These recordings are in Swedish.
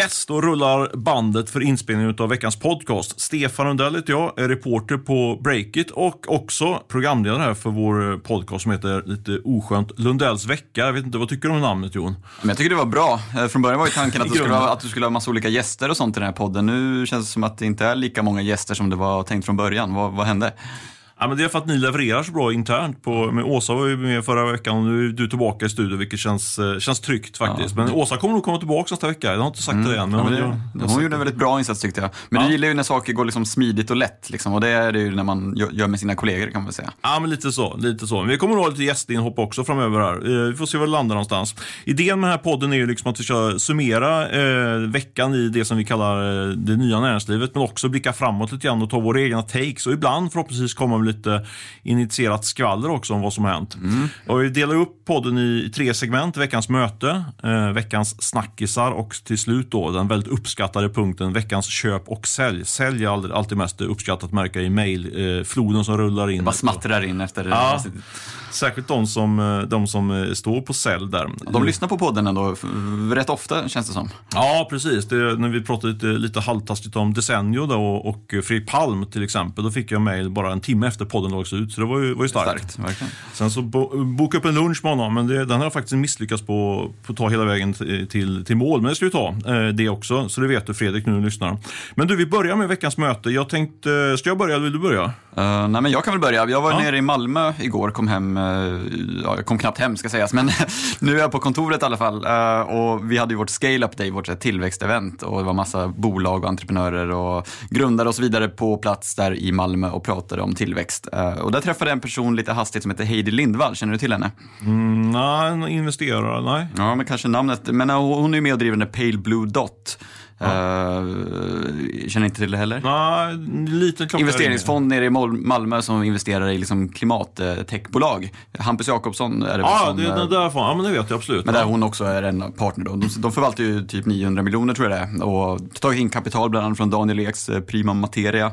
Yes, då rullar bandet för inspelningen av veckans podcast. Stefan Rundell heter jag, är reporter på Breakit och också programledare här för vår podcast som heter lite oskönt Lundells vecka. Jag vet inte, vad tycker du om namnet Jon? Men jag tycker det var bra. Eh, Från början var ju tanken att, du skulle ha, att du skulle ha massa olika gäster och sånt i den här podden. Nu känns det som att det inte är lika många gäster som det var tänkt från början. Vad, vad hände? Ja, men det är för att ni levererar så bra internt. På, men Åsa var ju med förra veckan och nu är du tillbaka i studion vilket känns, eh, känns tryggt faktiskt. Men Åsa kommer nog komma tillbaka nästa vecka. Jag har inte sagt det än. Men Mm. Ja, men det, jag- hon gjorde en väldigt bra insats tyckte jag. Men Ja. du gillar ju när saker går liksom smidigt och lätt. Liksom, och det är det ju när man gör med sina kollegor kan man väl säga. Ja, men lite så. Lite så. Men vi kommer nog ha lite gästinhopp också framöver här. Eh, Vi får se var det landar någonstans. Idén med den här podden är ju liksom att vi ska summera eh, veckan i det som vi kallar eh, det nya näringslivet, men också blicka framåt lite grann och ta våra egna takes och ibland förhoppningsvis komma med lite initierat skvaller också om vad som har hänt. Och vi delar upp podden i, tre segment. Veckans möte, eh, veckans snackisar och till slut då den väldigt uppskattade punkten veckans köp och sälj. Sälj är alltid, mest uppskattat märka i mejlfloden som rullar in. Bara smattrar in efter Ja. Särskilt de som, eh, de som eh, står på sälj där. De lyssnar på podden ändå rätt ofta känns det som. Ja, precis. Det, när vi pratade lite, lite halvtaskigt om Desenio då, och, Fredrik Palm till exempel, då fick jag mejl bara en timme efter podden lades ut, så det var ju, var ju starkt. Starkt. Sen så bo, boka upp en lunch med honom, men det, den har jag faktiskt misslyckats på att ta hela vägen till, till, mål. Men det ska vi ta, eh, det också. Så det vet du Fredrik nu när du lyssnar. Men du, vi börjar med veckans möte. Jag tänkte, ska jag börja eller vill du börja? Uh, nej, men jag kan väl börja. Jag var Ja. nere i Malmö igår, kom hem, eh, ja, jag kom knappt hem ska sägas, men nu är jag på kontoret i alla fall. Eh, och vi hade ju vårt scale-up day, vårt tillväxtevent och det var massa bolag och entreprenörer och grundare och så vidare på plats där i Malmö och pratade om tillväxt. Eh, och där träffade jag en person lite hastigt som heter Heidi Lindvall, känner du till henne? Mm, nej, investerare, nej. Ja, men kanske namnet. Men eh, hon är med och driver den Pale Blue Dot. Eh, känner inte till det heller? Liten klocka Investeringsfond nere i Malmö som investerar i liksom klimattechbolag. Hampus Jakobsson är det Ja, som, det är eh, den därifrån. Ja, men det vet jag absolut. men där ja. hon också är en partner då. De, de förvaltar ju typ 900 miljoner tror jag det är. Och tagit in kapital bland annat från Daniel Eks eh, Prima Materia.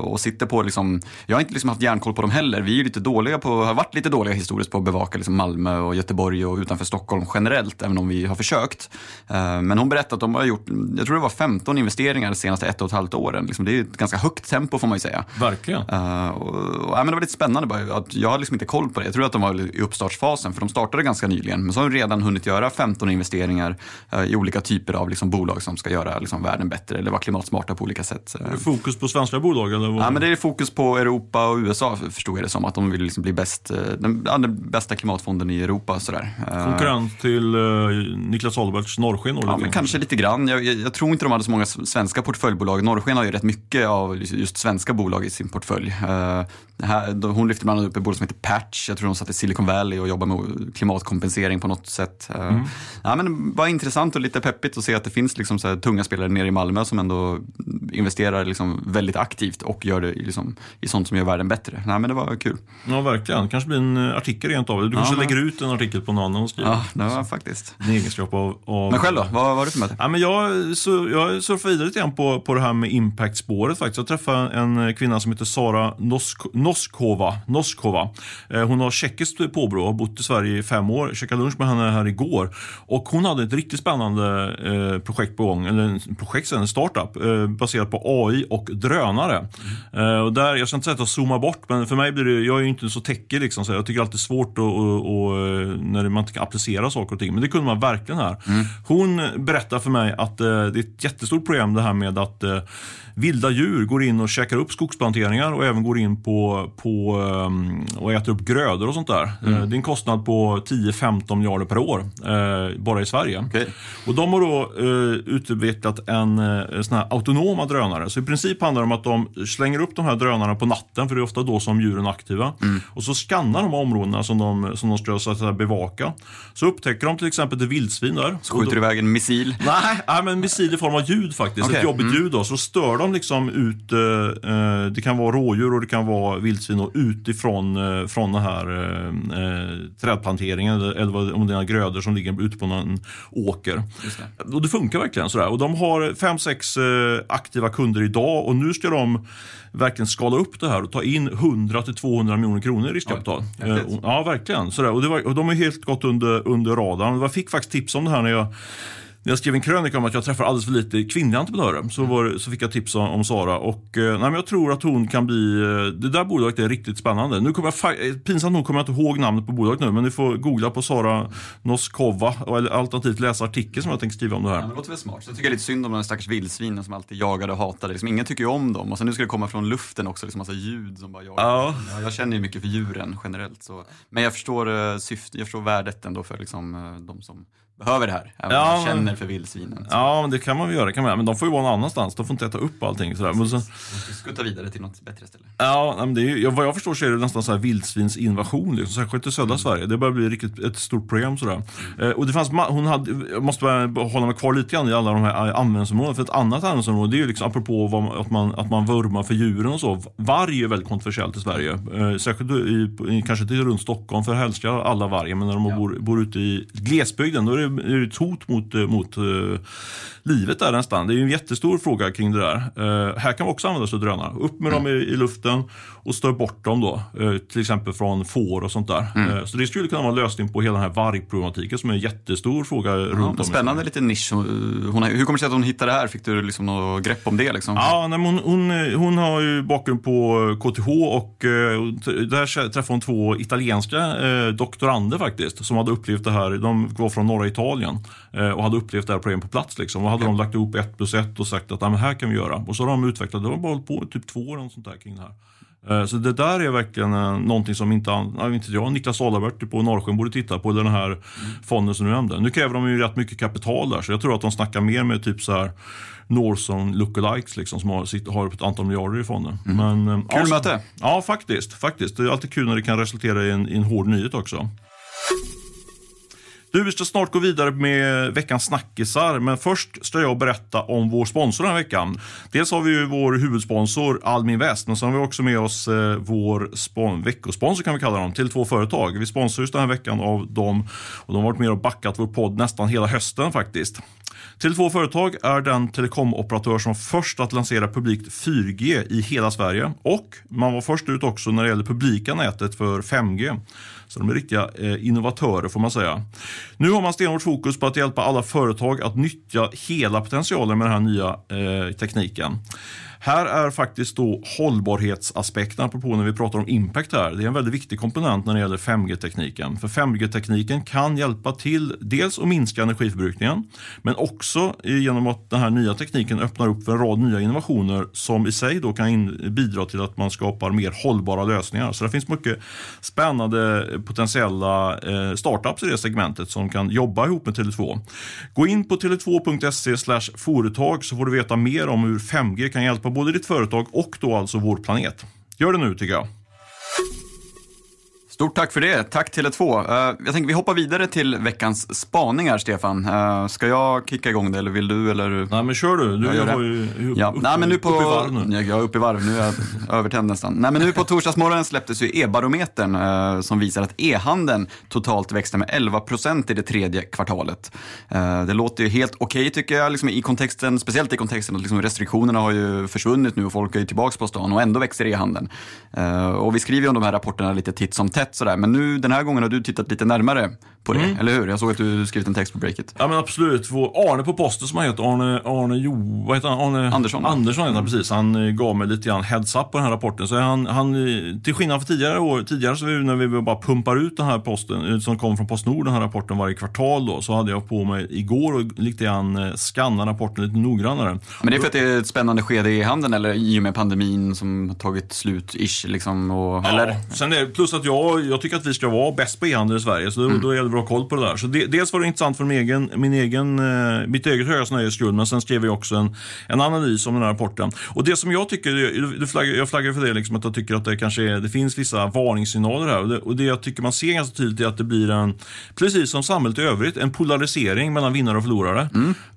och sitter på liksom, jag har inte liksom haft järnkoll på dem heller. Vi är ju lite dåliga på, har varit lite dåliga historiskt på att bevaka liksom Malmö och Göteborg och utanför Stockholm generellt, även om vi har försökt. Men hon berättade att de har gjort, jag tror det var 15 investeringar de senaste ett och ett halvt åren. Liksom, det är ett ganska högt tempo får man ju säga. Verkligen. Uh, och, och, ja, men det var lite spännande bara, att jag hade liksom inte koll på det. Jag tror att de var i uppstartsfasen, för de startade ganska nyligen. Men så har de redan hunnit göra 15 investeringar uh, i olika typer av liksom, bolag som ska göra liksom, världen bättre eller vara klimatsmarta på olika sätt. Uh, Fokus på svenska bolag eller? Vad? Ja, men det är fokus på Europa och USA förstod jag det som. Att de vill liksom bli bäst, eh, den, den bästa klimatfonden i Europa. Sådär. Konkurrent till uh, Niklas Alberts Norrsken? Ja, kanske lite grann. Jag, jag, jag tror inte de hade så många svenska portföljbolag. Norrsken har ju rätt mycket av just svenska bolag i sin portfölj. Eh, här, hon lyfte bland annat upp ett bolag som heter Patch. Jag tror de satt i Silicon Valley och jobbar med klimatkompensering på något sätt. Eh, ja, men det var intressant och lite peppigt att se att det finns liksom så tunga spelare nere i Malmö som ändå investerar liksom väldigt aktivt och gör det i, liksom, i sånt som gör världen bättre. Nej, men det var kul. Ja, verkligen. kanske blir en eh, artikel rent av. Du kanske men- lägger ut en artikel på någon annan och skriver. Ja, det var faktiskt. Din egenskap av, av... Men själv då? Vad var det för möte? Ja, men jag, så, jag surfar vidare lite grann på, på det här med impact-spåret. Faktiskt. Jag träffade en kvinna som heter Sara Nosk, Noskova. Noskova. Eh, hon har tjeckiskt påbrå och har bott i Sverige i fem år. Jag käkade lunch med henne här igår. Och hon hade ett riktigt spännande eh, projekt på gång, eller en projekt, en startup, eh, baserat på AI och drönare. Eh, och där, jag ska inte säga att jag zoomar bort, men för mig blir det, jag är ju inte så techig liksom, så jag tycker alltid svårt att, att, att, när man inte kan applicera saker och ting. Men det kunde man verkligen här. Hon berättar för mig att det är ett jättestort problem det här med att vilda djur går in och käkar upp skogsplanteringar och även går in på, på um, och äter upp grödor och sånt där. Eh, det är en kostnad på 10-15 miljarder per år eh, bara i Sverige. Okej. Och de har då eh, utvecklat en sån här autonoma drönare. Så i princip handlar det om att de slänger upp de här drönarna på natten, för det är ofta då som djuren är aktiva. Och så skannar de områdena som de, som de ska så bevaka. Så upptäcker de till exempel ett vildsvin där. Skjuter då- iväg en missil? Nej, nej, men missil i form av ljud faktiskt. Okej, Ett jobbigt ljud då. Så stör de liksom ut, eh, eh, det kan vara rådjur och det kan vara vildsvin och utifrån eh, från den här eh, eh, trädplanteringen eller, om det är grödor som ligger ute på någon åker. Och det funkar verkligen sådär. Och de har fem, sex eh, aktiva kunder idag och nu ska de verkligen skala upp det här och ta in 100 till 200 miljoner kronor i riskkapital. Häftigt. Eh, Ja, verkligen. Sådär. Och, det var, och de är helt gått under, under radarn. Jag fick faktiskt tips om det här när jag jag skrev en krönika om att jag träffar alldeles för lite kvinnliga entreprenörer så, var, så fick jag tips om, om Sara. Och, eh, nej, men jag tror att hon kan bli, eh, det där bolaget är riktigt spännande. Nu kommer jag, eh, pinsamt nog kommer jag inte ihåg namnet på bolaget nu, men ni får googla på Sara Noskova eller alternativt läsa artikeln som jag tänker skriva om det här. Ja, det låter väl smart. Så jag tycker lite synd om de stackars vildsvinen som alltid jagade och hatade. Liksom, ingen tycker ju om dem och sen nu ska det komma från luften också, liksom massa ljud som bara jagar. Ja. Ja, jag känner ju mycket för djuren generellt. Så. Men jag förstår, syft, jag förstår värdet ändå för liksom, de som behöver det här. Även Ja, man känner för vildsvinen. Så. Ja, men det kan man väl göra. Kan man, men de får ju vara någon annanstans. De får inte äta upp allting. Sådär. Men sen, De ska skutta vidare till något bättre ställe. Ja, men det är, ju- ja, vad jag förstår så är det nästan så här vildsvinsinvasion, liksom, särskilt i södra Sverige. Det börjar bli riktigt ett stort problem. Sådär. Eh, och det fanns, hon hade, jag måste bara hålla mig kvar lite grann i alla de här eh, användningsområdena. För ett annat användningsområde, det är ju liksom apropå vad, att, man, att man vurmar för djuren och så. Varg är väldigt kontroversiellt i Sverige. Eh, särskilt i, kanske inte runt Stockholm, för älskar alla vargar. Men när de bor, bor ute i glesbygden, då är det, är det ett hot mot, eh, mot eh, livet där nästan. Det är en jättestor fråga kring det där. Eh, här kan vi också använda sig av drönare. Upp med dem i, i luften och stör bort dem då. Eh, till exempel från får och sånt där. Eh, så det skulle kunna vara en lösning på hela den här vargproblematiken som är en jättestor fråga runt Ja, om. men i spännande liten nisch. Hon, hur kommer det sig att hon hittade det här? Fick du liksom något grepp om det? Liksom? Ja, nej, hon, hon, hon har ju bakgrund på KTH och där träffade hon två italienska doktorander faktiskt som hade upplevt det här. De var från norra Italien och hade upplevt det här problemet på plats. Liksom. Och hade de lagt ihop ett plus ett och sagt att "Nej, men här kan vi göra. Och så har de utvecklat, det har bara hållit på typ två år sånt där kring det här. Eh, Så det där är verkligen eh, någonting som inte, inte jag, Niklas Alabert på Norrsjön borde titta på, den här fonden som du nämnde. Nu kräver de ju rätt mycket kapital där, så jag tror att de snackar mer med typ så här Norson lookalikes liksom, som har, har ett antal miljarder i fonden. Men, eh, Kul ja, möte. Ja, faktiskt, faktiskt. Det är alltid kul när det kan resultera i en, i en hård nyhet också. Du, vi ska snart gå vidare med veckans snackisar, men först ska jag berätta om vår sponsor den här veckan. Dels har vi ju vår huvudsponsor Almi Invest, men sen har vi också med oss eh, vår spon- veckosponsor kan vi kalla dem, till två företag. Vi sponsrar just den här veckan av dem och de har varit med och backat vår podd nästan hela hösten faktiskt. Tele2 Företag är den telekomoperatör som var först att lansera publikt 4G i hela Sverige och man var först ut också när det gäller publika nätet för 5G. Så de är riktiga eh, innovatörer får man säga. Nu har man stenhårt fokus på att hjälpa alla företag att nyttja hela potentialen med den här nya eh, tekniken. Här är faktiskt då hållbarhetsaspekten, apropå när vi pratar om impact här. Det är en väldigt viktig komponent när det gäller 5G-tekniken. För 5G-tekniken kan hjälpa till dels att minska energiförbrukningen, men också genom att den här nya tekniken öppnar upp för en rad nya innovationer som i sig då kan in, bidra till att man skapar mer hållbara lösningar. Så det finns mycket spännande potentiella eh, startups i det segmentet som kan jobba ihop med Tele2. Gå in på tele2.se företag så får du veta mer om hur 5G kan hjälpa både ditt företag och då alltså vår planet. Gör det nu tycker jag. Stort tack för det. Tack Tele2. Uh, jag tänker vi hoppar vidare till veckans spaningar, Stefan. Uh, ska jag kicka igång det eller vill du? Eller? Nej men kör du, du Jag det. har ju upp, Ja, nej, men nu på, upp i varv nu. Jag är uppe i varv, nu är jag övertänd nästan. Nej, men nu på torsdagsmorgonen släpptes ju e-barometern eh, som visar att e-handeln totalt växte med 11 procent i det tredje kvartalet. Eh, det låter ju helt okej tycker jag, liksom i kontexten, speciellt i kontexten att liksom restriktionerna har ju försvunnit nu och folk är ju tillbaka på stan och ändå växer e-handeln. Eh, och vi skriver ju om de här rapporterna lite titt som tätt sådär, men nu den här gången har du tittat lite närmare på det, Mm. eller hur? Jag såg att du skrivit en text på breaket. Ja men absolut. Vår Arne på posten som han heter, Arne, Arne Jo, vad heter han? Arne Andersson. Andersson heter han precis. Han eh, gav mig lite grann heads up på den här rapporten. Så han, han, eh, till skillnad från tidigare år, tidigare så när vi bara pumpar ut den här posten, eh, som kom från Postnord, den här rapporten varje kvartal då, så hade jag på mig igår och lite grann skanna rapporten lite noggrannare. Men det är för att det är ett spännande skede i handeln eller i och med pandemin som har tagit slut, ish, liksom, och, eller? Ja, sen är det, plus att jag, jag tycker att vi ska vara bäst på e-handel i Sverige, så då, då gäller det ha koll på det där. Så det, dels var det intressant för min egen, min egen, eh, mitt eget höga nöjes skull, men sen skrev jag också en, en analys om den här rapporten. Och det som jag tycker, du- flaggar, jag flaggar för det, liksom, att jag tycker att det kanske är, det finns vissa varningssignaler här. Och det, och det jag tycker man ser ganska tydligt är att det blir en, precis som samhället i övrigt, en polarisering mellan vinnare och förlorare.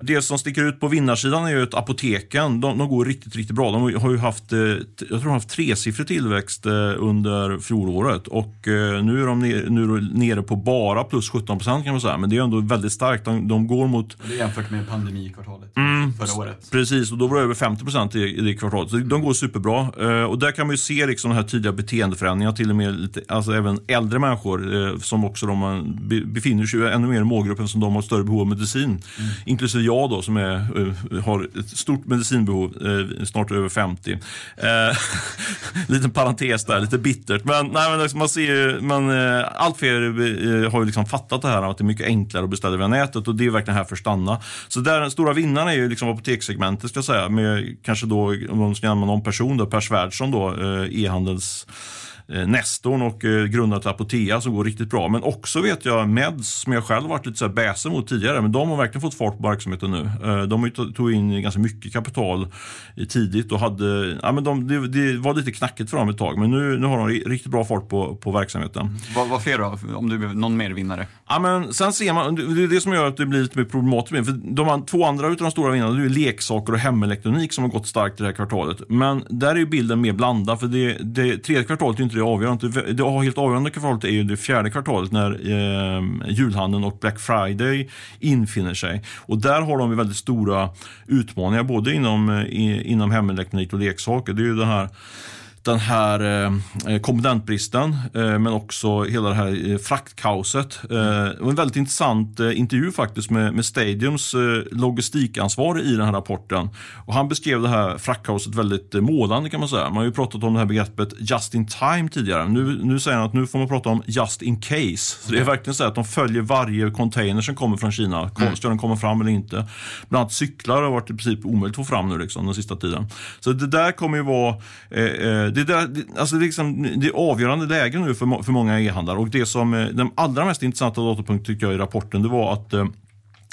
Det som sticker ut på vinnarsidan är ju att apoteken, de, de går riktigt, riktigt bra. De har ju haft, eh, jag tror de har haft tresiffrig tillväxt eh, under fjolåret och och eh, nu är de nere, nu de nere på bara plus 17 procent kan man säga. Men det är ändå väldigt starkt. De, de går mot... Det är jämfört med pandemikvartalet Mm. förra året. Precis, och då var det över 50 procent i, i det kvartalet. Så de går superbra. Eh, och där kan man ju se liksom den här tydliga beteendeförändringar. Till och med lite, alltså även äldre människor eh, som också de be, befinner sig ännu mer i målgruppen som de har större behov av medicin. Inklusive jag då som är, har ett stort medicinbehov, eh, snart över 50. Eh, liten parentes där, lite bittert. Men, nej, men liksom man ser ju, men, eh, allt fler eh, har ju liksom fattat det här att det är mycket enklare att beställa via nätet och det är verkligen här för att stanna. Så där den stora vinnaren är ju liksom apotekssegmentet ska jag säga, med kanske då, om man ska nämna någon person då, Per Svärdson då, eh, e-handels eh, Nestorn och eh, grundare till Apotea som går riktigt bra. Men också vet jag Meds som jag själv varit lite så här bäsen mot tidigare. Men de har verkligen fått fart på verksamheten nu. Eh, de tog in ganska mycket kapital tidigt och hade, ja, men de, det, det var lite knackigt för dem ett tag. Men nu, nu har de ri- riktigt bra fart på, på verksamheten. Vad, vad fler då? Om du någon mer vinnare? Ja, men sen ser man, det är det som gör att det blir lite mer problematiskt. För de två andra utav de stora vinnarna det är leksaker och hemelektronik som har gått starkt i det här kvartalet. Men där är ju bilden mer blandad. För det, det tredje kvartalet är ju inte det avgörande. Det, helt avgörande kvartalet är ju det fjärde kvartalet när eh, julhandeln och Black Friday infinner sig. Och där har de väldigt stora utmaningar både inom, eh, inom hemelektronik och leksaker. Det är ju den här den här eh, komponentbristen eh, men också hela det här eh, fraktkaoset. Eh, det var en väldigt intressant eh, intervju faktiskt med, med Stadiums eh, logistikansvarig i den här rapporten. Och han beskrev det här fraktkaoset väldigt eh, målande kan man säga. Man har ju pratat om det här begreppet just in time tidigare. Nu, nu säger han att nu får man prata om just in case. Så det är verkligen så att de följer varje container som kommer från Kina. Ska den komma fram eller inte? Bland annat cyklar har varit i princip omöjligt att få fram nu liksom, den sista tiden. Så det där kommer ju vara eh, eh, det, där, det, alltså det, är liksom, det är avgörande läge nu för, för många e-handlare. Och det som, eh, den allra mest intressanta datapunkten tycker jag i rapporten, det var att eh,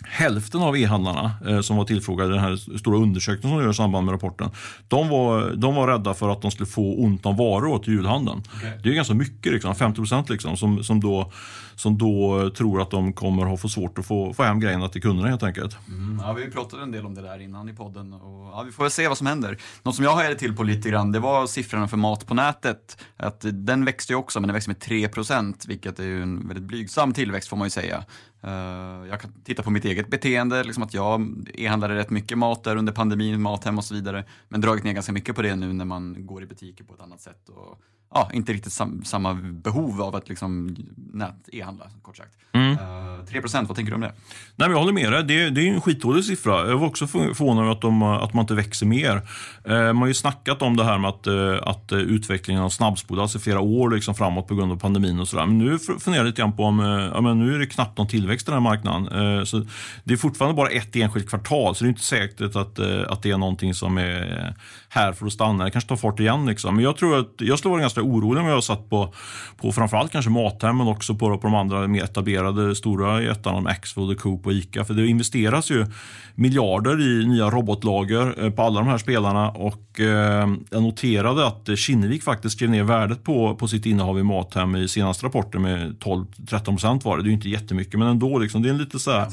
Hälften av e-handlarna eh, som var tillfrågade i den här stora undersökningen som görs i samband med rapporten, de var, de var rädda för att de skulle få ont om varor till julhandeln. Det är ganska mycket, liksom, 50 procent liksom, som, som, då, som då eh, tror att de kommer ha för svårt att få, få hem grejerna till kunderna helt enkelt. Mm, ja, vi pratade en del om det där innan i podden och ja, vi får väl se vad som händer. Något som jag hajade till på lite grann, det var siffrorna för mat på nätet. Att den växte ju också, men den växte med 3% vilket är ju en väldigt blygsam tillväxt får man ju säga. Eh, jag kan titta på mitt eget beteende, liksom att jag e-handlade rätt mycket mat där under pandemin, mat hem och så vidare. Men dragit ner ganska mycket på det nu när man går i butiker på ett annat sätt. Och, ja, inte riktigt sam samma behov av att liksom nät-e-handla, kort sagt. Mm. Eh, 3 vad tänker du om det? Nej, men jag håller med dig. Det, det är en skitdålig siffra. Jag var också för- förvånad över att, de, att man inte växer mer. Eh, man har ju snackat om det här med att, eh, att utvecklingen har snabbspolats i flera år liksom framåt på grund av pandemin och sådär. Men nu funderar jag lite grann på om, ja, men nu är det knappt någon tillväxt i den här marknaden. Så det är fortfarande bara ett enskilt kvartal, så det är inte säkert att, att det är någonting som är här för att stanna. Det kanske tar fart igen. Liksom. Men jag tror att jag skulle vara ganska orolig om jag har satt på, på framförallt kanske Mathem, men också på, på de andra mer etablerade stora jättarna, Axfood, Coop och Ica. För det investeras ju miljarder i nya robotlager eh, på alla de här spelarna och eh, jag noterade att Kinnevik faktiskt skrev ner värdet på, på sitt innehav i Mathem i senaste rapporten med 12-13 procent var det. Det är ju inte jättemycket men ändå liksom, det är en lite så här,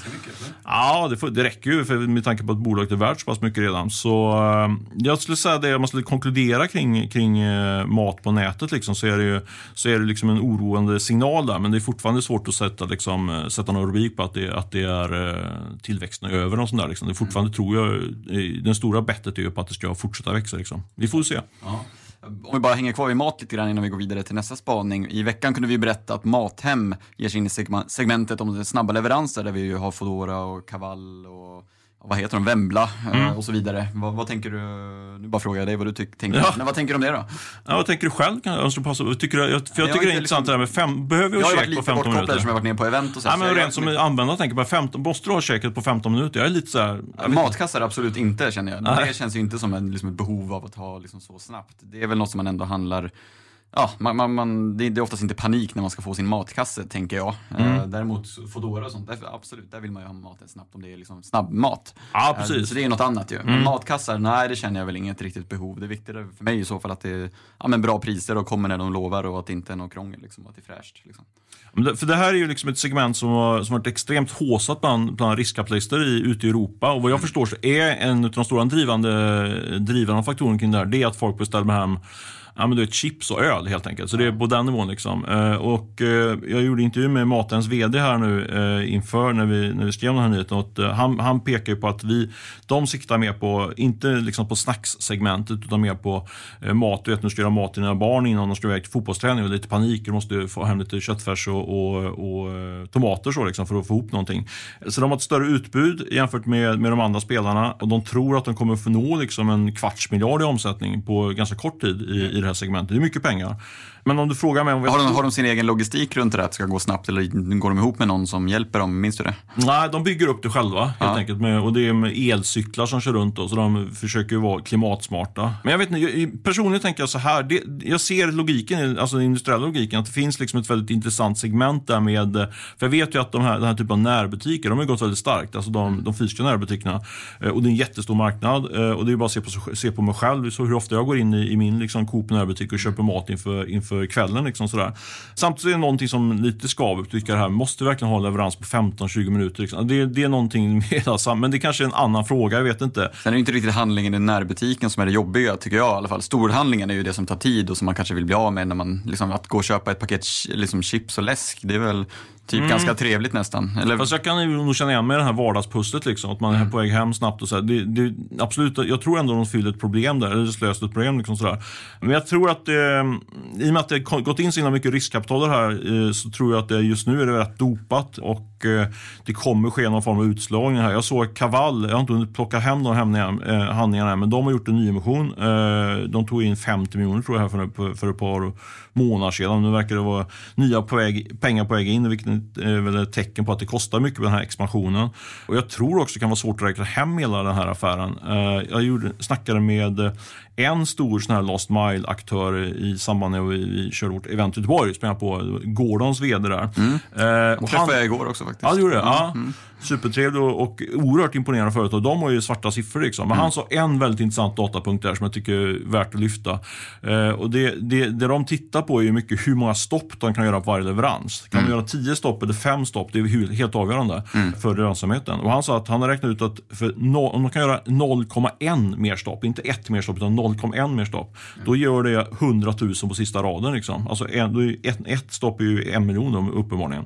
Ja, det, får, det räcker ju för, med tanke på att bolaget är värt så pass mycket redan. Så eh, jag skulle säga det, om man skulle konkludera kring, kring eh, mat på nätet liksom, så är det ju så är det liksom en oroande signal där. Men det är fortfarande svårt att sätta, liksom, eh, sätta någon rubrik på att det, att det är eh, tillväxten är över. Och sånt där, liksom. Det fortfarande, tror jag, den stora bettet är ju på att det ska fortsätta växa. Liksom. Vi får se. Ja. Om vi bara hänger kvar vid mat lite grann innan vi går vidare till nästa spaning. I veckan kunde vi berätta att Mathem ger sig in i segmentet om snabba leveranser där vi ju har Foodora och Kaval och vad heter de, Vembla eh, och så vidare. Vad, vad tänker du, nu bara frågar jag dig vad du tänker, Ja. men vad tänker du om det då? Ja, vad tänker du själv? Kan jag, passa, tycker du, jag, för jag Jag tycker har det är intressant det här med fem, behöver Jag jag har ju ha varit käk på lite 15 bortkopplad minuter? eftersom jag har varit nere på event och så. Så men jag- rent som användare tänker bara 15, måste du ha käket på 15 minuter? Jag är lite så här, jag Matkassar absolut inte känner jag. Nej. Det känns ju inte som en, liksom ett behov av att ha liksom så snabbt. Det är väl något som man ändå handlar Ja, man, man, man, det, är oftast inte panik när man ska få sin matkasse, tänker jag. Mm. Eh, däremot Foodora och sånt, där, absolut, där vill man ju ha maten snabbt om det är liksom snabbmat. Ja, Eh, precis. Mm. Så det är något annat ju. Men matkassar, nej det känner jag väl inget riktigt behov. Det är viktigare för mig i så fall att det är ja, men bra priser och kommer när de lovar och att det inte är något krångel, liksom, att det är fräscht. Liksom. Det- För det här är ju liksom ett segment som har, som har varit extremt håsat bland, bland riskkapitalister i, ute i Europa. Och vad jag förstår så är en av de stora drivande, drivande faktorerna kring det här, det är att folk beställer hem ja, men du vet, chips och öl helt enkelt. Så det är på den nivån. Liksom. Eh, och, eh, jag gjorde intervju med Matens VD här nu eh, inför när vi, när vi skrev den här nyheten. Och, han, han pekar på att vi, de siktar mer på, inte liksom på snackssegmentet utan mer på mat. Du vet, nu ska göra mat till dina barn innan de ska iväg till fotbollsträning och lite panik. Du måste få hem lite köttfärs och, och, och tomater så, liksom, för att få ihop någonting. Så de har ett större utbud jämfört med, med de andra spelarna och de tror att de kommer få nå liksom en kvarts miljard i omsättning på ganska kort tid i, i det här segmentet. Det är mycket pengar. Men om du frågar mig om har, de, har de sin egen logistik runt det där, att det ska gå snabbt eller går de ihop med någon som hjälper dem? Minns du det? Nej, de bygger upp det själva helt ja. enkelt. Med, och det är med elcyklar som kör runt då, så de försöker vara klimatsmarta. Men jag vet inte, personligen tänker jag så här. Det, jag ser logiken, alltså den industriella logiken, att det finns liksom ett väldigt intressant segment där med, för jag vet ju att de här, den här typen av närbutiker, de har gått väldigt starkt, alltså de, de fysiska närbutikerna. Eh, och det är en jättestor marknad och det är bara att se på, se på mig själv, så hur ofta jag går in i, i min liksom, Coop närbutik och köper mat inför, inför för kvällen. Liksom sådär. Samtidigt är det någonting som lite skaver tycker jag här. Måste vi verkligen ha leverans på 15-20 minuter? Liksom? Det, det, är någonting mer. alltså, men det kanske är en annan fråga, jag vet inte. Sen är det inte riktigt handlingen i närbutiken som är det jobbiga, tycker jag i alla fall. Storhandlingen är ju det som tar tid och som man kanske vill bli av med när man, liksom, att gå och köpa ett paket liksom, chips och läsk, det är väl Typ mm. ganska trevligt nästan. Eller... Fast jag kan nog känna igen mig i det här vardspusslet. Liksom, att man är mm. på väg hem snabbt. och så det, det, Absolut, jag tror ändå de fyller ett problem där. Eller löst ett problem. Liksom, sådär. Men jag tror att det, i och med att det gått in så himla mycket riskkapital här eh, så tror jag att det just nu är det rätt dopat. Och eh, det kommer ske någon form av utslagning här. Jag såg Kaval, jag har inte hunnit plocka hem de handlingarna men de har gjort en nyemission. Eh, de tog in 50 miljoner tror jag här för, för ett par månader sedan. Nu verkar det vara nya på väg, pengar på väg in, vilket är eh, väl ett tecken på att det kostar mycket med den här expansionen. Och jag tror också det kan vara svårt att räkna hem hela den här affären. Eh, jag gjorde, snackade med en stor sån här Last Mile-aktör i samband med att vi körde vårt event i Göteborg. Sprang på Gordons VD där. Mm. Eh, och träffade jag igår också faktiskt. Ja, det gjorde det. Mm. Ja. Mm. Supertrevlig och, och oerhört imponerande företag. De har ju svarta siffror. Liksom. Men mm. han sa en väldigt intressant datapunkt där som jag tycker är värt att lyfta. Eh, och det, det, det de tittar på är ju mycket hur många stopp de kan göra på varje leverans. Kan mm. de göra 10 stopp eller 5 stopp, det är helt avgörande mm. för lönsamheten. Och han sa att han har räknat ut att för no, om de kan göra 0,1 mer stopp, inte ett mer stopp utan 0,1 mer stopp, mm. då gör det 100 000 på sista raden. Liksom. Alltså en, ett, ett stopp är ju en miljon uppenbarligen.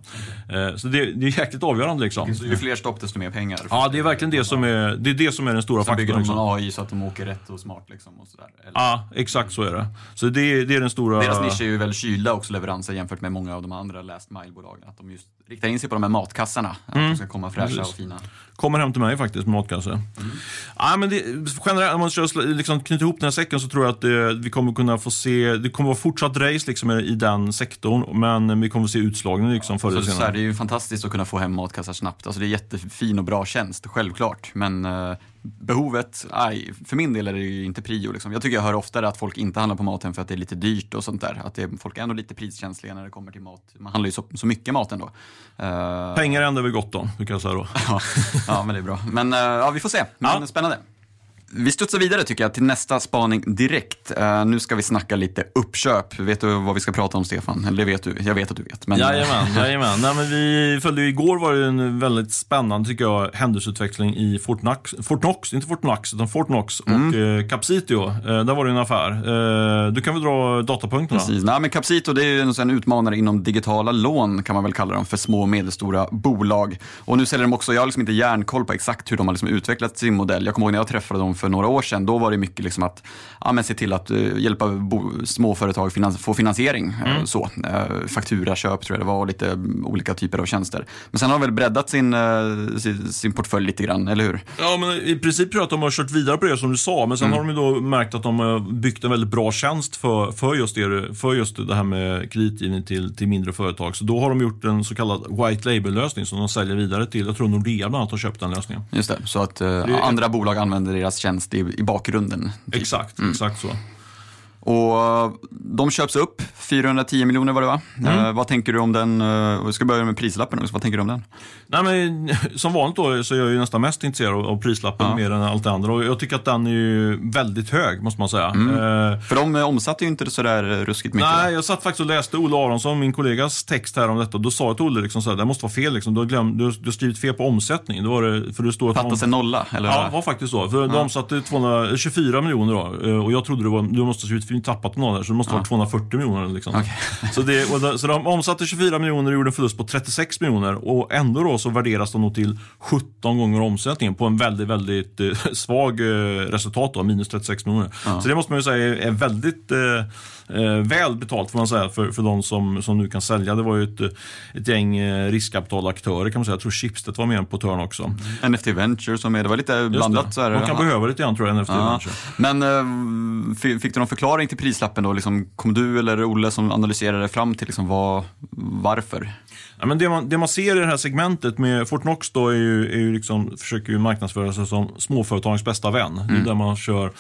Eh, så det, det är jäkligt avgörande. Liksom fler stopp desto mer pengar. Ja, det är verkligen det som är, det är, det som är den stora Sen faktorn. bygger de någon AI så att de åker rätt och smart. Liksom, och sådär. Eller? Ja, exakt så är det. Så det, det är den stora... Deras nisch är ju väldigt kylda också leveranser jämfört med många av de andra last mile-bolagen. Att de just riktar in sig på de här matkassarna. Att mm. de ska komma fräscha Precis. och fina. Kommer hem till mig faktiskt matkasse. Mm. Ja, men det, generellt, om man liksom knyta ihop den här säcken så tror jag att det, vi kommer kunna få se, det kommer vara fortsatt race liksom i den sektorn, men vi kommer få se utslagning liksom förr eller senare. Det är ju fantastiskt att kunna få hem matkassar snabbt. Alltså det är jättefin och bra tjänst, självklart. Men uh, behovet, aj, för min del är det ju inte prio. Liksom. Jag tycker jag hör oftare att folk inte handlar på maten för att det är lite dyrt och sånt där. Att det, folk är ändå lite priskänsliga när det kommer till mat. Man handlar ju så, så mycket mat ändå. Uh, Pengar är ändå väl gott då, brukar jag säga då. ja, ja, men det är bra. Men uh, ja, vi får se. Men ja. Spännande. Vi studsar vidare tycker jag till nästa spaning direkt. Uh, nu ska vi snacka lite uppköp. Vet du vad vi ska prata om Stefan? Eller det vet du? Jag vet att du vet. Men... Jajamän, jajamän. Nej, men vi följde igår var det en väldigt spännande tycker jag händelseutveckling i Fortnox, Fortnox inte Fortnox utan Fortnox mm. och eh, Capsitio. Eh, där var det en affär. Eh, du kan väl dra datapunkterna? Precis. Nej, men Capsito det är en, en utmanare inom digitala lån kan man väl kalla dem för små och medelstora bolag. Och nu säljer de också, jag har liksom inte järnkoll på exakt hur de har liksom utvecklat sin modell. Jag kommer ihåg när jag träffade dem för några år sedan, då var det mycket liksom att ja, men se till att uh, hjälpa småföretag finans få finansiering. Eh, mm. så. Uh, fakturaköp tror jag det var och lite olika typer av tjänster. Men sen har de väl breddat sin, sin, sin, portfölj lite grann, eller hur? Ja, men i princip tror jag att de har kört vidare på det som du sa, men sen mm. har de ju då märkt att de har byggt en väldigt bra tjänst för, för, just, det, för just det här med kreditgivning till, till mindre företag. Så då har de gjort en så kallad white label-lösning som de säljer vidare till. Jag tror Nordea bland annat har köpt den lösningen. Just det, så att andra bolag använder deras tjänst i, i bakgrunden. Typ. Exakt, mm. exakt så. Och de köps upp, 410 miljoner var det va? Mm. Uh, vad tänker du om den? Uh, vi ska börja med prislappen också, vad tänker du om den? Nej, men, som vanligt då så är jag ju nästan mest intresserad av, av prislappen ja. mer än allt det andra. Och jag tycker att den är väldigt hög, måste man säga. Mm. Uh, För de omsatte ju inte sådär ruskigt mycket. Nej, jag satt faktiskt och läste Olle Aronsson, min kollegas text här om detta. Då sa jag till Olle liksom så här, det måste vara fel. Liksom. Du, har glöm, du, du har skrivit fel på omsättning. Då var det, för det står Fattas en nolla? Eller? Ja, det var faktiskt så. För ja. de omsatte 224 miljoner då. Och jag trodde det var, du måste ha skrivit tappat någon där, så det måste ja. vara 240 miljoner. Liksom. Okay. så, det, och, så de omsatte 24 miljoner och gjorde en förlust på 36 miljoner. Och ändå då så värderas de nog till 17 gånger omsättningen på en väldigt, väldigt eh, svag eh, resultat då, minus 36 miljoner. Ja. Så det måste man ju säga är väldigt eh, eh, väl betalt får man säga för, för de som, som nu kan sälja. Det var ju ett, ett gäng eh, riskkapitalaktörer kan man säga. Jag tror Schibsted var med på törn också. Mm. NFT Venture som är, det var lite blandat. Så här, de kan ja. behöva lite grann tror jag, NFT ja. Venture. Men eh, fick du någon förklaring till prislappen då? Liksom, kom du eller Olle som analyserade fram till liksom, vad, varför? Ja, men det, man, det man ser i det här segmentet med Fortnox då är ju, är ju liksom, försöker ju marknadsföra sig som småföretagens bästa vän. Mm. Där man kör,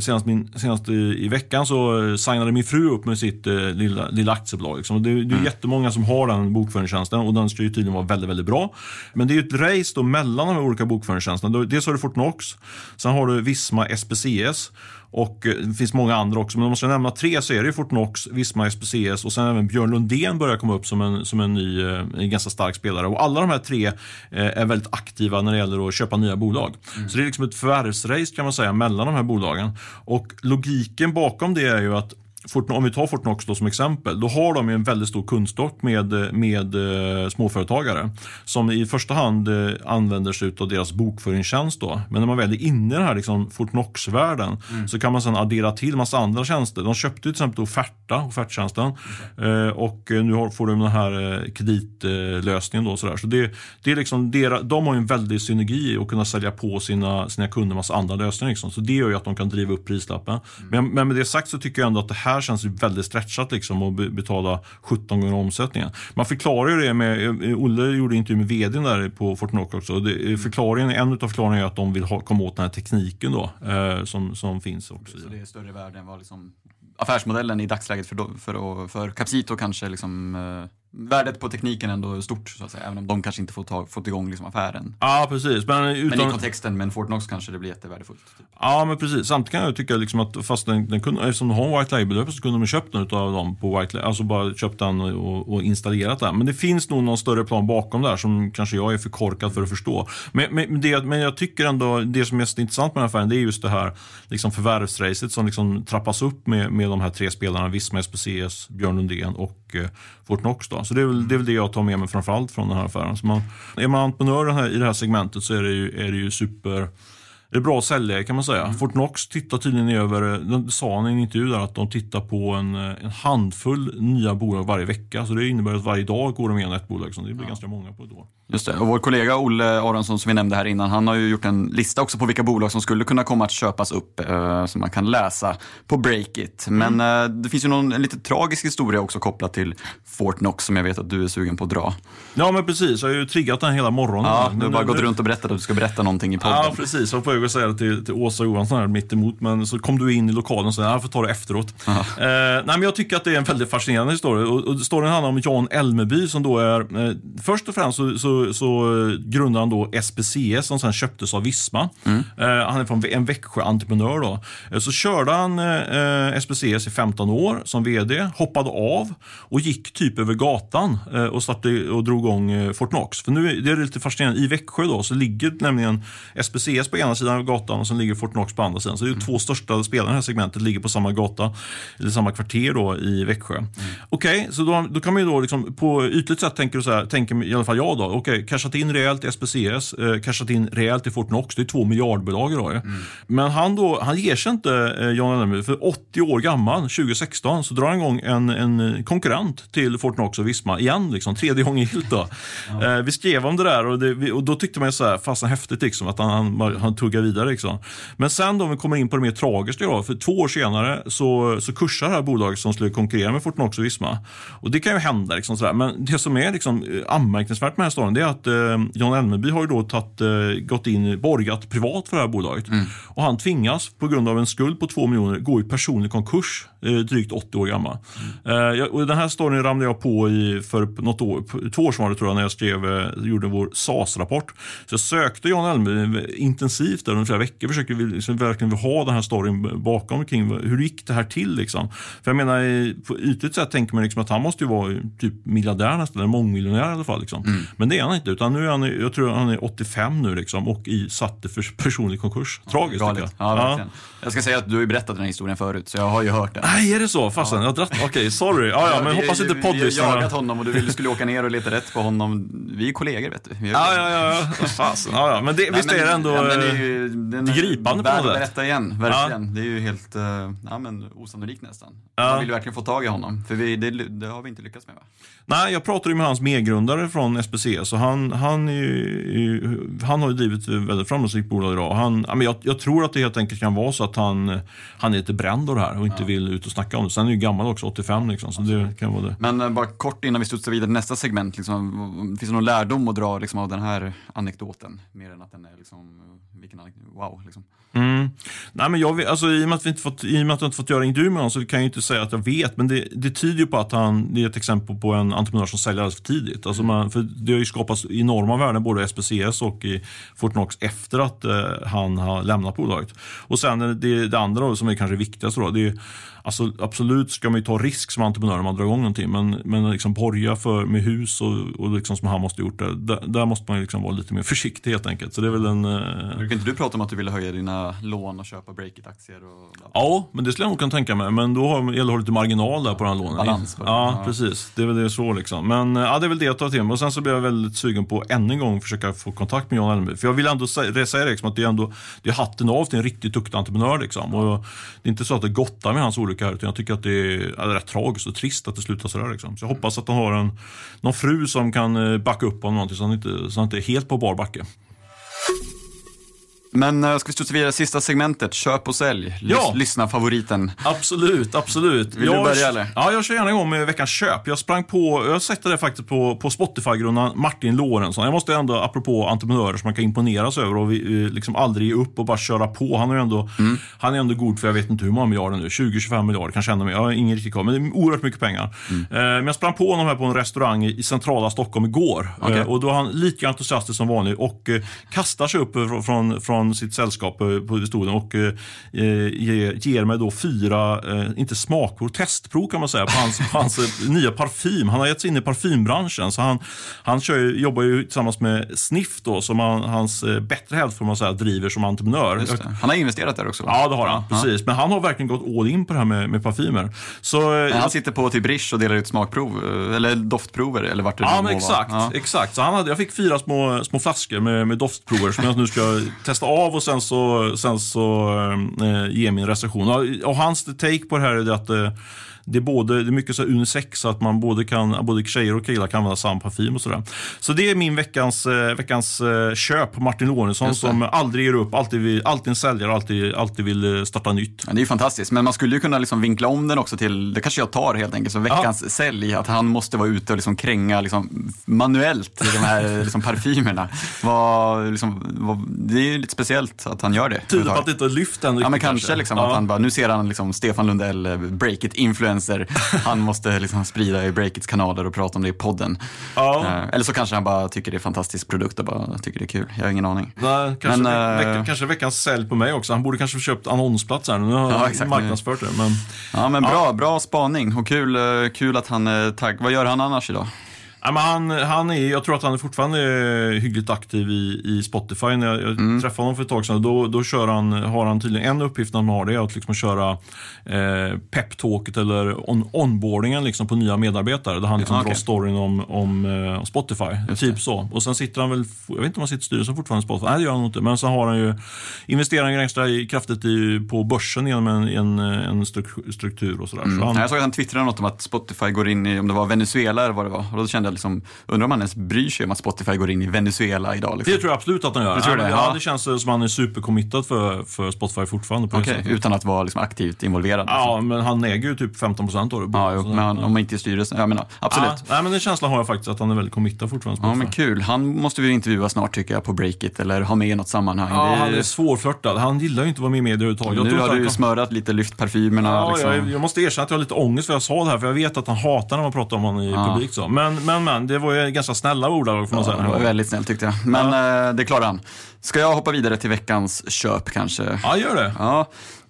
senast, min, senast i, i, veckan så signade min fru upp med sitt eh, lilla, lilla aktiebolag. Liksom. Det, det är mm. jättemånga som har den bokföringstjänsten och den ska ju tydligen vara väldigt, väldigt bra. Men det är ju ett race då mellan de olika bokföringstjänsterna. Dels har du Fortnox, sen har du Visma SPCS och eh, det finns många andra också, men om man ska nämna tre så är det Fortnox, Visma SPCS och sen även Björn Lundén börjar komma upp som en, som en ny, eh, en ganska stark spelare. Och alla de här tre eh, är väldigt aktiva när det gäller att köpa nya bolag. Mm. Så det är liksom ett förvärvsrace kan man säga mellan de här bolagen. Och logiken bakom det är ju att om vi tar Fortnox då som exempel, då har de en väldigt stor kundstock med, med eh, småföretagare som i första hand eh, använder sig av deras bokföringstjänst. Då. Men när man väl är inne i den här liksom Fortnox-världen mm. så kan man sedan addera till massa andra tjänster. De köpte till exempel Offerta, offerttjänsten mm. och nu får de den här kreditlösningen. Då, sådär. Så det, det är liksom deras, de har en väldig synergi att kunna sälja på sina, sina kunder massa andra lösningar. Liksom. Så det gör ju att de kan driva upp prislappen. Mm. Men, men med det sagt så tycker jag ändå att det här här känns väldigt stretchat liksom att betala 17 gånger omsättningen. Man förklarar ju det med, eh, Olle gjorde intervju med vdn där på Fortnox också. Det, eh, förklaringen, en av förklaringarna är att de vill ha, komma åt den här tekniken då, eh, som, som finns också. Så det är större värde än vad liksom affärsmodellen i dagsläget för, för, för Capsito kanske liksom eh värdet på tekniken ändå stort, så att säga, även om de kanske inte får ta, fått igång liksom affären. Ja, precis. Men, utan... men i kontexten med en Fortnox kanske det blir jättevärdefullt. Typ. Ja, men precis. Samtidigt kan jag tycka liksom att fast den, den kunde, eftersom de har en White Label så kunde de köpt den av dem på White Label, alltså bara köpt den och, och, installerat den. Men det finns nog någon större plan bakom där som kanske jag är för korkad för att förstå. Men, men, det, men jag tycker ändå, det som är mest intressant med den här affären, det är just det här liksom förvärvsracet som liksom trappas upp med, med de här tre spelarna, Visma, SPCS, Björn Lundén och eh, Fortnox. Då. Så det är, väl, det är väl det jag tar med mig framförallt från den här affären. Så man, är man entreprenör i det här segmentet så är det ju, är det ju super det är bra säljare kan man säga. Mm. Fortnox tittar tydligen över, de sa han i en intervju där att de tittar på en, en handfull nya bolag varje vecka. Så det innebär att varje dag går de igenom ett bolag. Så det blir ja. ganska många på ett år. Just det. Och vår kollega Olle Aronsson som vi nämnde här innan, han har ju gjort en lista också på vilka bolag som skulle kunna komma att köpas upp eh, som man kan läsa på Breakit. Men mm. eh, det finns ju någon, en lite tragisk historia också kopplat till Fortnox som jag vet att du är sugen på att dra. Ja men precis, jag har ju triggat den hela morgonen. Ja, du har bara gått runt och berättat att du ska berätta någonting i podden. Ja precis, jag var att säga det till, till Åsa Johansson här mitt emot men så kom du in i lokalen och sa jag får ta det efteråt. Eh, nej men jag tycker att det är en väldigt fascinerande historia. Och, och storyn handlar om Jan Elmeby som då är, eh, först och främst så, så, så grundade han då SPCS som sen köptes av Visma. Mm. Eh, han är från en Växjö-entreprenör. Då. Eh, så körde han eh, SPCS i 15 år som VD, hoppade av och gick typ över gatan eh, och, startade, och drog igång eh, Fortnox. För nu är det lite fascinerande, i Växjö då, så ligger nämligen SPCS på ena sidan av gatan och sen ligger Fortnox på andra sidan. Så det är mm. två största spelarna i det här segmentet ligger på samma gata, eller samma kvarter då i Växjö. Mm. Okej, okay, så då, då, kan man ju då liksom, på ytligt sätt tänker, så här, tänker i alla fall jag då, okej, okay, cashat in rejält i SPCS, eh, cashat in rejält i Fortnox. Det är två miljardbolag idag. Mm. Men han, då, han ger sig inte, eh, Jan Ellenby. För 80 år gammal, 2016, så drar han igång en, en konkurrent till Fortnox och Visma igen. Liksom, tredje gången gillt. Då. ja. eh, vi skrev om det där och, det, och då tyckte man så här, fasen häftigt liksom, att han, han, han tuggade vidare. Liksom. Men sen då, om vi kommer in på det mer tragiska då, för två år senare så, så kursar det här bolaget som skulle konkurrera med Fortnox och Visma. Och det kan ju hända. Liksom, sådär. Men det som är liksom, anmärkningsvärt med den här storyn är att eh, John Elmeby har ju då tatt, eh, gått in, borgat privat för det här bolaget. Mm. Och han tvingas på grund av en skuld på två miljoner gå i personlig konkurs, eh, drygt 80 år gammal. Mm. Eh, och den här storyn ramlade jag på i för något år, två år sedan tror jag, när jag skrev, eh, gjorde vår SAS-rapport. Så jag sökte John Elmeby intensivt där under flera veckor, försökte vi, liksom, verkligen ha den här storyn bakom kring hur gick det här till liksom. För jag menar, på ytligt sätt tänker man liksom att han måste ju vara typ miljardär nästan, eller mångmiljonär i alla fall. Liksom. Mm. Men det är han inte, utan nu är han, jag tror han är 85 nu liksom, och i, satte för personlig konkurs. Tragiskt ja, tycker jag. Ja. Ja. Jag ska säga att du har ju berättat den här historien förut, så jag har ju hört den. Nej, är det så? Fasen, ja. jag dratt... Okej, okay, sorry. Ja, ja, men hoppas inte poddlyssnarna... Vi har jagat honom och du skulle åka ner och leta rätt på honom. Vi är kollegor, vet du. Ja, ja, ja. Fasen. Ja, ja. Men det, Nej, visst men, är det ändå ja, är ju, den är gripande på något sätt? berätta igen, verkligen. Ja. Det är ju helt uh, ja, men osannolikt nästan. Ja. Man vill verkligen få tag i honom, för vi, det, det, har vi inte lyckats med va? Nej, jag pratade med hans medgrundare från SPC, så han, han, är, han har ju drivit väldigt framgångsrikt bolag idag. Han, jag, jag tror att det helt enkelt kan vara så att han, han är lite bränd av det här och inte ja. vill ut och snacka om det. Sen är han ju gammal också, 85 liksom, så det kan vara det. Men uh, bara kort innan vi studsar vidare till nästa segment, liksom, finns det någon lärdom att dra liksom, av den här anekdoten? Mer än att den är liksom, vilken wow liksom. Mm. Nej, men jag alltså, i, och med att vi inte fått, I och med att jag inte fått göra intervju med honom så kan jag inte säga att jag vet. Men det, det tyder ju på att han det är ett exempel på en entreprenör som säljer alldeles för tidigt. Alltså man, för det har ju skapats enorma värden både i SPCS och i Fortnox efter att eh, han har lämnat bolaget. Och sen eh, det, det andra då, som är kanske viktigast då, det är Alltså, absolut ska man ju ta risk som entreprenör när man drar igång någonting, men, men liksom borga för, med hus och, och liksom som han måste gjort, det, där, där måste man liksom vara lite mer försiktig helt enkelt. Så det är väl en, eh... Brukar inte du prata om att du ville höja dina lån och köpa Breakit-aktier? Ja, men det skulle jag nog kunna tänka mig, men då har, gäller det att ha lite marginal där på den här lånen. Balans. Ja, ja, precis. Det är väl det så liksom. Men ja, det är väl det jag tar till mig. Och sen så blir jag väldigt sugen på än en gång försöka få kontakt med Jan Elmby. För jag vill ändå säga, säga liksom, att det är ändå det är hatten av till en riktigt duktig entreprenör. Liksom. Och det är inte så att det gottar med hans olycka här, utan jag tycker att det är, rätt tragiskt och trist att det slutar sådär. Liksom. Så jag hoppas att han har en, någon fru som kan eh, backa upp honom någonting så han inte, så han inte är helt på bar backe. Men uh, ska vi studsa vidare sista segmentet, köp och sälj. Lys ja. Lyssna favoriten. Absolut, absolut. Vill jag, du börja eller? Ja, jag kör gärna igång med veckans köp. Jag sprang på, jag sätter det faktiskt på, på Spotify-grundaren Martin Lorentzon. Jag måste ändå, apropå entreprenörer som man kan imponeras över och vi, liksom aldrig ge upp och bara köra på. Han är ändå, mm. han är ändå god för jag vet inte hur många miljarder nu, 20-25 miljarder, kanske ännu mer. Jag har ingen riktigt koll, men det är oerhört mycket pengar. Mm. Uh, men jag sprang på honom här på en restaurang i, centrala Stockholm igår. Okay. Och då är han lika entusiastisk som vanligt och kastar sig upp från, från sitt sällskap på stolen och eh, ger mig då fyra, eh, inte smakprov, testprov kan man säga på hans, på hans eh, nya parfym. Han har gett sig in i parfymbranschen så han, han kör, jobbar ju tillsammans med Sniff då som han, hans bättre hälft får man säga driver som entreprenör. Han har investerat där också? Ja det har han, ja, precis. Men han har verkligen gått all in på det här med, med parfymer. Så, men han sitter på typ Rish och delar ut smakprov, eller doftprover eller vart det Ja men exakt, ja. exakt. Så han hade, jag fick fyra små, små flaskor med, med doftprover som jag nu ska testa av och sen så, sen så eh, eh, ge min recension. Och, och hans take på det här är att eh, det är, både, det är mycket så unisex, så att man både, kan, både tjejer och killar kan använda samma parfym och sådär. Så det är min veckans, eh, veckans eh, köp, Martin Lorentzon, som aldrig ger upp, alltid, vill, alltid en säljare, alltid, alltid vill eh, starta nytt. Ja, det är fantastiskt, men man skulle ju kunna liksom vinkla om den också till, det kanske jag tar helt enkelt, så veckans ja. sälj, att han måste vara ute och liksom kränga liksom, manuellt de här liksom, parfymerna. Var, liksom, var, det är ju lite speciellt att han gör det. Tyder på att det inte har lyft än Ja, men kanske, kanske. Liksom, ja. att han bara, nu ser han liksom Stefan Lundell, break it influencer influencer. Han måste liksom sprida i Breakits kanaler och prata om det i podden. Ja. Eh, eller så kanske han bara tycker det är en fantastisk produkt och bara tycker det är kul. Jag har ingen aning. Nej, kanske, men, vecka, äh... kanske veckans sälj på mig också. Han borde kanske köpt annonsplats här. Nu har ja, han marknadsfört det. Men... Ja, men bra, ja. bra spaning och kul, eh, kul att han är tagg. Vad gör han annars idag? Ja, men han, han är, jag tror att han är fortfarande hyggligt aktiv i, i Spotify. När jag, jag mm. träffade honom för ett tag sedan, då, då kör han, har han tydligen en uppgift när han har det, att liksom köra eh, peptalket eller on, onboardingen liksom på nya medarbetare. Där han liksom okay. drar storyn om, om, om eh, Spotify. Just typ det. så. Och sen sitter han väl, jag vet inte om han sitter i styrelsen fortfarande i Spotify. Nej, det gör han inte. Men så har han ju investerat ganska kraftigt i, på börsen genom en, en, en struktur och sådär. Mm. Så han, jag såg att han twittrade något om att Spotify går in i, om det var Venezuela eller vad det var. Och då kände jag liksom, undrar om han ens bryr sig om att Spotify går in i Venezuela idag. Liksom. Det tror jag absolut att han gör. Du tror det? ja. Ja. det känns som att han är supercommittad för, för Spotify fortfarande. På sättet. utan att vara liksom, aktivt involverad. Ja, men han äger ju typ 15 procent av det. Ja, jo, men han, om inte är i styrelsen. Jag menar, absolut. Ja, nej, men den känslan har jag faktiskt att han är väldigt committad fortfarande. Ja, men kul. Han måste vi intervjua snart tycker jag på Breakit eller ha med i något sammanhang. Ja, Det- han är svårflörtad. Han gillar ju inte att vara med i media överhuvudtaget. Nu har att du han- smörat lite, lyft parfymerna. Ja, liksom. jag, jag måste erkänna att jag har lite ångest för jag sa det här, för jag vet att han hatar när man pratar om honom i Ja. publik. Så. Men, men, men, det var ju ganska snälla får man Ja, det var väldigt snällt tyckte jag. Men eh, det klarar han. Ska jag hoppa vidare till veckans köp kanske? Ja, gör det. Ja.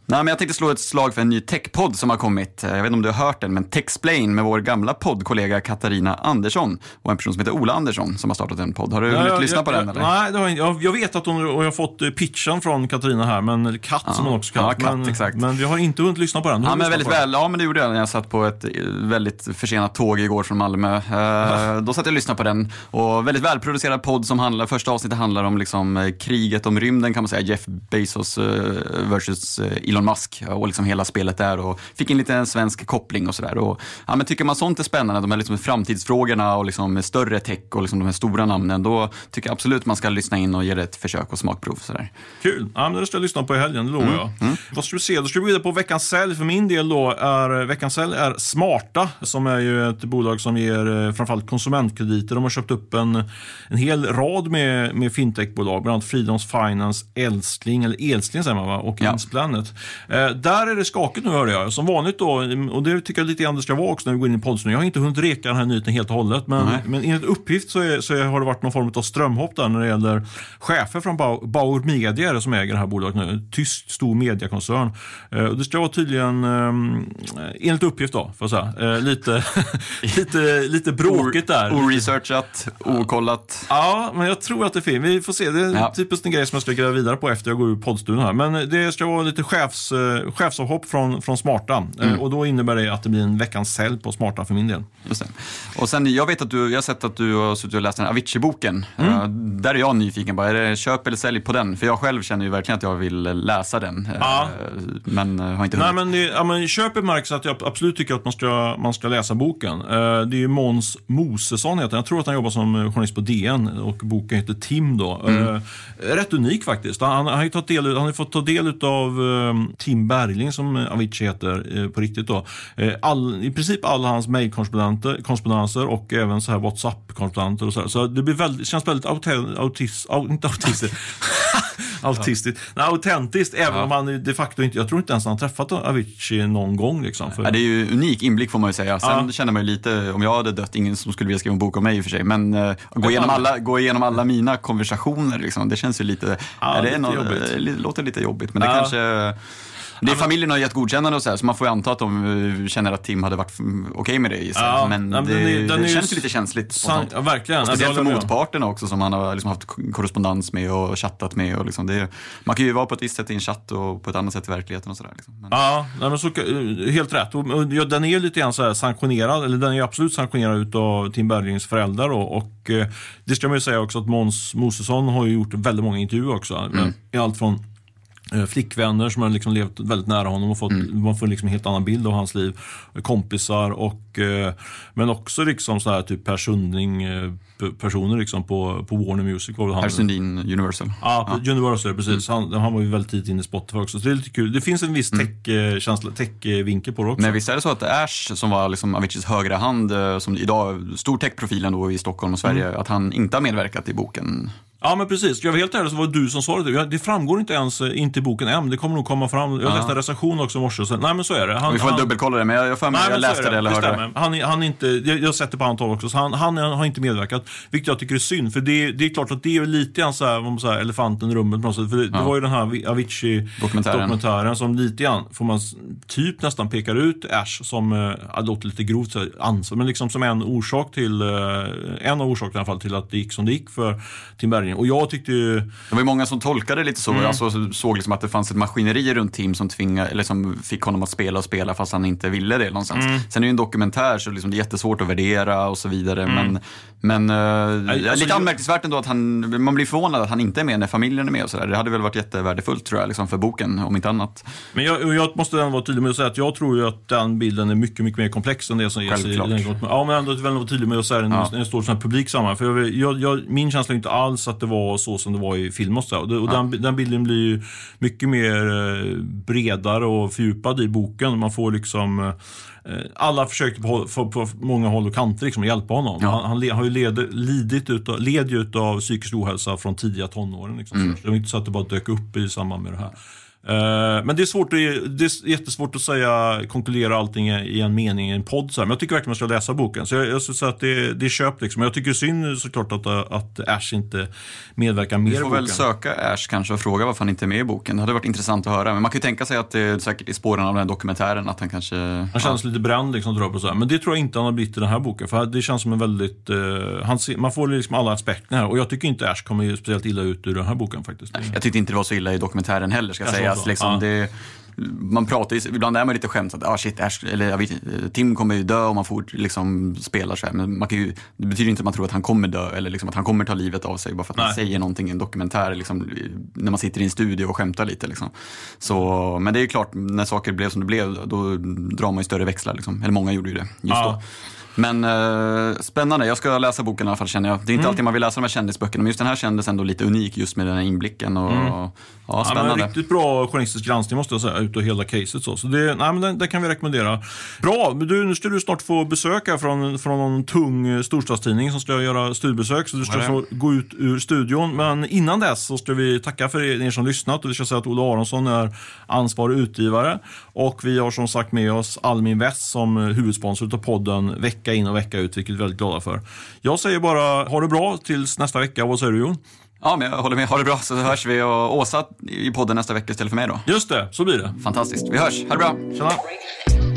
Nej, men jag tänkte slå ett slag för en ny techpodd som har kommit. Jag vet inte om du har hört den, men Techsplain med vår gamla poddkollega Katarina Andersson och en person som heter Ola Andersson som har startat en podd. Har du Ja, hunnit jag- lyssna på jag, den eller? Nej, det har jag, jag, vet att hon, och jag har fått eh, pitchen från Katarina här, men katt som hon också kallas. Ja, katt, men, exakt. men vi har inte hunnit lyssna på den. Ja, men väldigt på väl. Ja, men det gjorde jag när jag satt på ett eh, väldigt försenat tåg igår från Malmö. Eh, då satt jag och lyssnade på den. Och väldigt välproducerad podd som handlar, första avsnittet handlar om liksom, eh, kriget om rymden kan man säga. Jeff Bezos eh, versus eh, Elon Musk och liksom hela spelet där. Och fick in lite en svensk koppling och sådär. Ja, men tycker man sånt är spännande, de här liksom framtidsfrågorna och liksom större tech och liksom de här stora namnen, då tycker jag absolut man ska lyssna in och ge det ett försök och smakprov. Sådär. Kul. Ja, men det ska jag lyssna på i helgen, det lovar Mm, jag. Vad ska vi se? Då ska vi gå vidare på veckans sälj. För min del då är veckans sälj är Smarta, som är ju ett bolag som ger eh, framförallt konsumentkrediter. De har köpt upp en, en hel rad med, med fintechbolag, bland annat Freedoms Finance, Älskling, eller Älskling säger man va? och Ja. Insplanet. Eh, där är det skakigt nu hörde jag. Som vanligt då, och det tycker jag lite grann det ska vara också när vi går in i podden. Jag har inte hunnit reka den här nyheten helt och hållet, men, Nej. men enligt uppgift så, är, så har det varit någon form av strömhopp där när det gäller chefer från Bau- Bauer Media som äger det här bolaget nu. Tysk stor mediekoncern. Eh, och det ska vara tydligen, eh, enligt uppgift då, får jag säga, eh, lite, lite, lite bråkigt där. Oresearchat, okollat. Ja, men jag tror att det är fel. Vi får se. Det är Ja. typiskt en grej som jag ska gräva vidare på efter jag går ur poddstudion här. Men det ska vara lite chefs, eh, chefsavhopp från, från Smarta. Mm. Eh, och då innebär det att det blir en veckans sälj på Smarta för min del. Och sen, jag vet att du, jag har sett att du har suttit och läst den Avicii-boken. Eh, där är jag nyfiken bara, är det köp eller sälj på den? För jag själv känner ju verkligen att jag vill läsa den. eh, Ja. Men har inte Nej, hunnit. men, det, ja, men köp märks att jag absolut tycker att man ska, man ska läsa boken. Det är ju Måns Mosesson heter. Jag tror att han jobbar som journalist på DN och boken heter Tim då. Eh, rätt unik faktiskt. Han, han, har tagit del, han har fått ta del av Tim Bergling som eh, Avicii heter eh, på riktigt då. Eh, all, I princip alla hans mejlkorrespondenser och även så här WhatsApp-korrespondenter och så här. Så det blir väldigt, känns väldigt autent, autis, au, inte autistiskt. autistiskt. Nej, autentiskt, även om han de facto inte, jag tror inte ens han har träffat Avicii någon gång. Liksom, för, Ja, det är ju unik inblick får man ju säga. Sen Ja. känner man ju lite, om jag hade dött, ingen som skulle vilja skriva en bok om mig i och för sig. Men eh, gå, igenom alla- gå igenom alla mina konversationer, liksom, det känns ju lite, Ja, ja, det lite är jobbigt. eh, låter lite jobbigt. Men det Ja. kanske, det är familjen har gett godkännande och så här, så man får ju anta att de eh, känner att Tim hade varit okej med det i sig. Ja, men nej, det, men den är- den det känns ju lite känsligt. och San, sånt. ja, verkligen. Speciellt Jag för motparterna också som han har liksom haft korrespondens med och chattat med. Och liksom det, man kan ju vara på ett visst sätt i en chatt och på ett annat sätt i verkligheten och sådär. Liksom. Men, Ja, men så, eh, helt rätt. Och, och, ja, den är ju lite grann så här sanktionerad, eller den är ju absolut sanktionerad av Tim Berglings föräldrar. Då, och eh, det ska man ju säga också att Måns Mosesson har ju gjort väldigt många intervjuer också. Mm. I allt från flickvänner som har liksom levt väldigt nära honom och fått, Mm. man får liksom en helt annan bild av hans liv. Kompisar och eh, men också liksom så här typ Per Sundling eh, personer liksom på, på Warner Music. var Per Sundin Universal. Ja, på Universal, precis. Mm. Han, han var ju väldigt tidigt inne i Spotify också. Så det är lite kul. Det finns en viss tech-känsla, tech-vinkel på det också. Men visst är det så att Ash, som var liksom Aviciis högra hand, eh, som idag stor techprofilen då i Stockholm och Sverige, Mm. att han inte har medverkat i boken? Ja, men precis. Jag vara helt ärlig så var det du som sa det. Det framgår inte ens eh, inte i boken än. Det kommer nog komma fram. Jag Ja. läste en recension också i morse. Så, nej, men så är det. Han, Vi får han- dubbelkolla det, men jag jag mig Nej, jag så läste det eller hörde det. stämmer. Han, han inte, jag, jag sätter på Anton också, så han, han har inte medverkat. Vilket jag tycker är synd, för det, det är klart att det är lite grann så här, man säger, elefanten i rummet på något sätt. För det, det Ja. var ju den här Avicii Dokumentären. dokumentären som lite grann, får man typ nästan pekar ut Ash som, ja, det låter lite grovt, så här, ansvar, men liksom som en orsak till, eh, en av orsakerna i alla fall till att det gick som det gick för Tim Bergling verkligen. Och jag tyckte ju... Det var ju många som tolkade det lite så. Mm. Alltså, såg liksom att det fanns ett maskineri runt Tim som, tvingade, eller som fick honom att spela och spela fast han inte ville det någonstans. Mm. Sen är det ju en dokumentär så liksom det är jättesvårt att värdera och så vidare. Mm. Men, men uh, alltså, lite jag... anmärkningsvärt ändå att han, man blir förvånad att han inte är med när familjen är med och sådär. Det hade väl varit jättevärdefullt tror jag, liksom för boken, om inte annat. Men jag, jag måste ändå vara tydlig med att säga att jag tror ju att den bilden är mycket, mycket mer komplex än det som ges i den. Ja, men ändå väl vara tydlig med att säga ja. när det står som publik samman. För jag, jag, jag, min känsla är inte alls att det var så som det var i filmen. Och, och ja. den, den, bilden blir ju mycket mer eh, bredare och fördjupad i boken. Man får liksom eh, alla försökte på, på, på, många håll och kanter liksom, hjälpa honom. Ja. Han, han, har ju led, lidit utav, led ju utav psykisk ohälsa från tidiga tonåren. Liksom. Mm. Det var inte så att det bara dök upp i samband med det här. Uh, men det är, svårt, det är jättesvårt att säga, konkludera allting i en mening i en podd. Så här. Men jag tycker verkligen man ska läsa boken. Så jag, jag skulle säga att det, det är köpt. Liksom. Jag tycker det är synd såklart att, att Ash inte medverkar mer i boken. Vi får väl söka Ash kanske och fråga varför han inte är med i boken. Det hade varit intressant att höra. Men man kan ju tänka sig att det är säkert i spåren av den här dokumentären att han kanske... Han känns ja. lite bränd liksom, tror jag på så här. Men det tror jag inte han har blivit i den här boken. För det känns som en väldigt... Uh, han ser, man får liksom alla aspekter här. Och jag tycker inte Ash kommer speciellt illa ut ur den här boken faktiskt. Nej, jag tyckte inte det var så illa i dokumentären heller ska sägas. Liksom, ja. det, man pratar ju, ibland är man lite skämtsamt, ah shit, Ash, eller vet, Tim kommer ju dö om man får liksom spelar så här. Men man kan ju, det betyder inte att man tror att han kommer dö eller liksom att han kommer ta livet av sig bara för att Nej. man säger någonting i en dokumentär liksom, när man sitter i en studio och skämtar lite. Liksom. Så, men det är ju klart, när saker blev som det blev, då drar man ju större växlar. Liksom. Eller många gjorde ju det just ja. då. Men eh, spännande, jag ska läsa boken i alla fall känner jag. Det är inte mm. alltid man vill läsa de här kändisböckerna, men just den här kändes ändå lite unik just med den här inblicken. Och, mm. ja, spännande. Ja, riktigt bra journalistisk granskning måste jag säga, utav hela caset. Så, så det, nej, men den, den, kan vi rekommendera. Bra, du, nu ska du snart få besök här från, från någon tung eh, storstadstidning som ska göra studiebesök, så du ska så gå ut ur studion. Men innan dess så ska vi tacka för er, er som lyssnat och vi ska säga att Olle Aronsson är ansvarig utgivare. Och vi har som sagt med oss Almin West som huvudsponsor av podden vecka in och vecka ut, vilket vi är väldigt glada för. Jag säger bara ha det bra tills nästa vecka. Vad säger du Jon? Ja, men jag håller med. Ha det bra så hörs vi och Åsa i podden nästa vecka istället för mig då. Just det, så blir det. Fantastiskt. Vi hörs. Ha det bra. Tjena.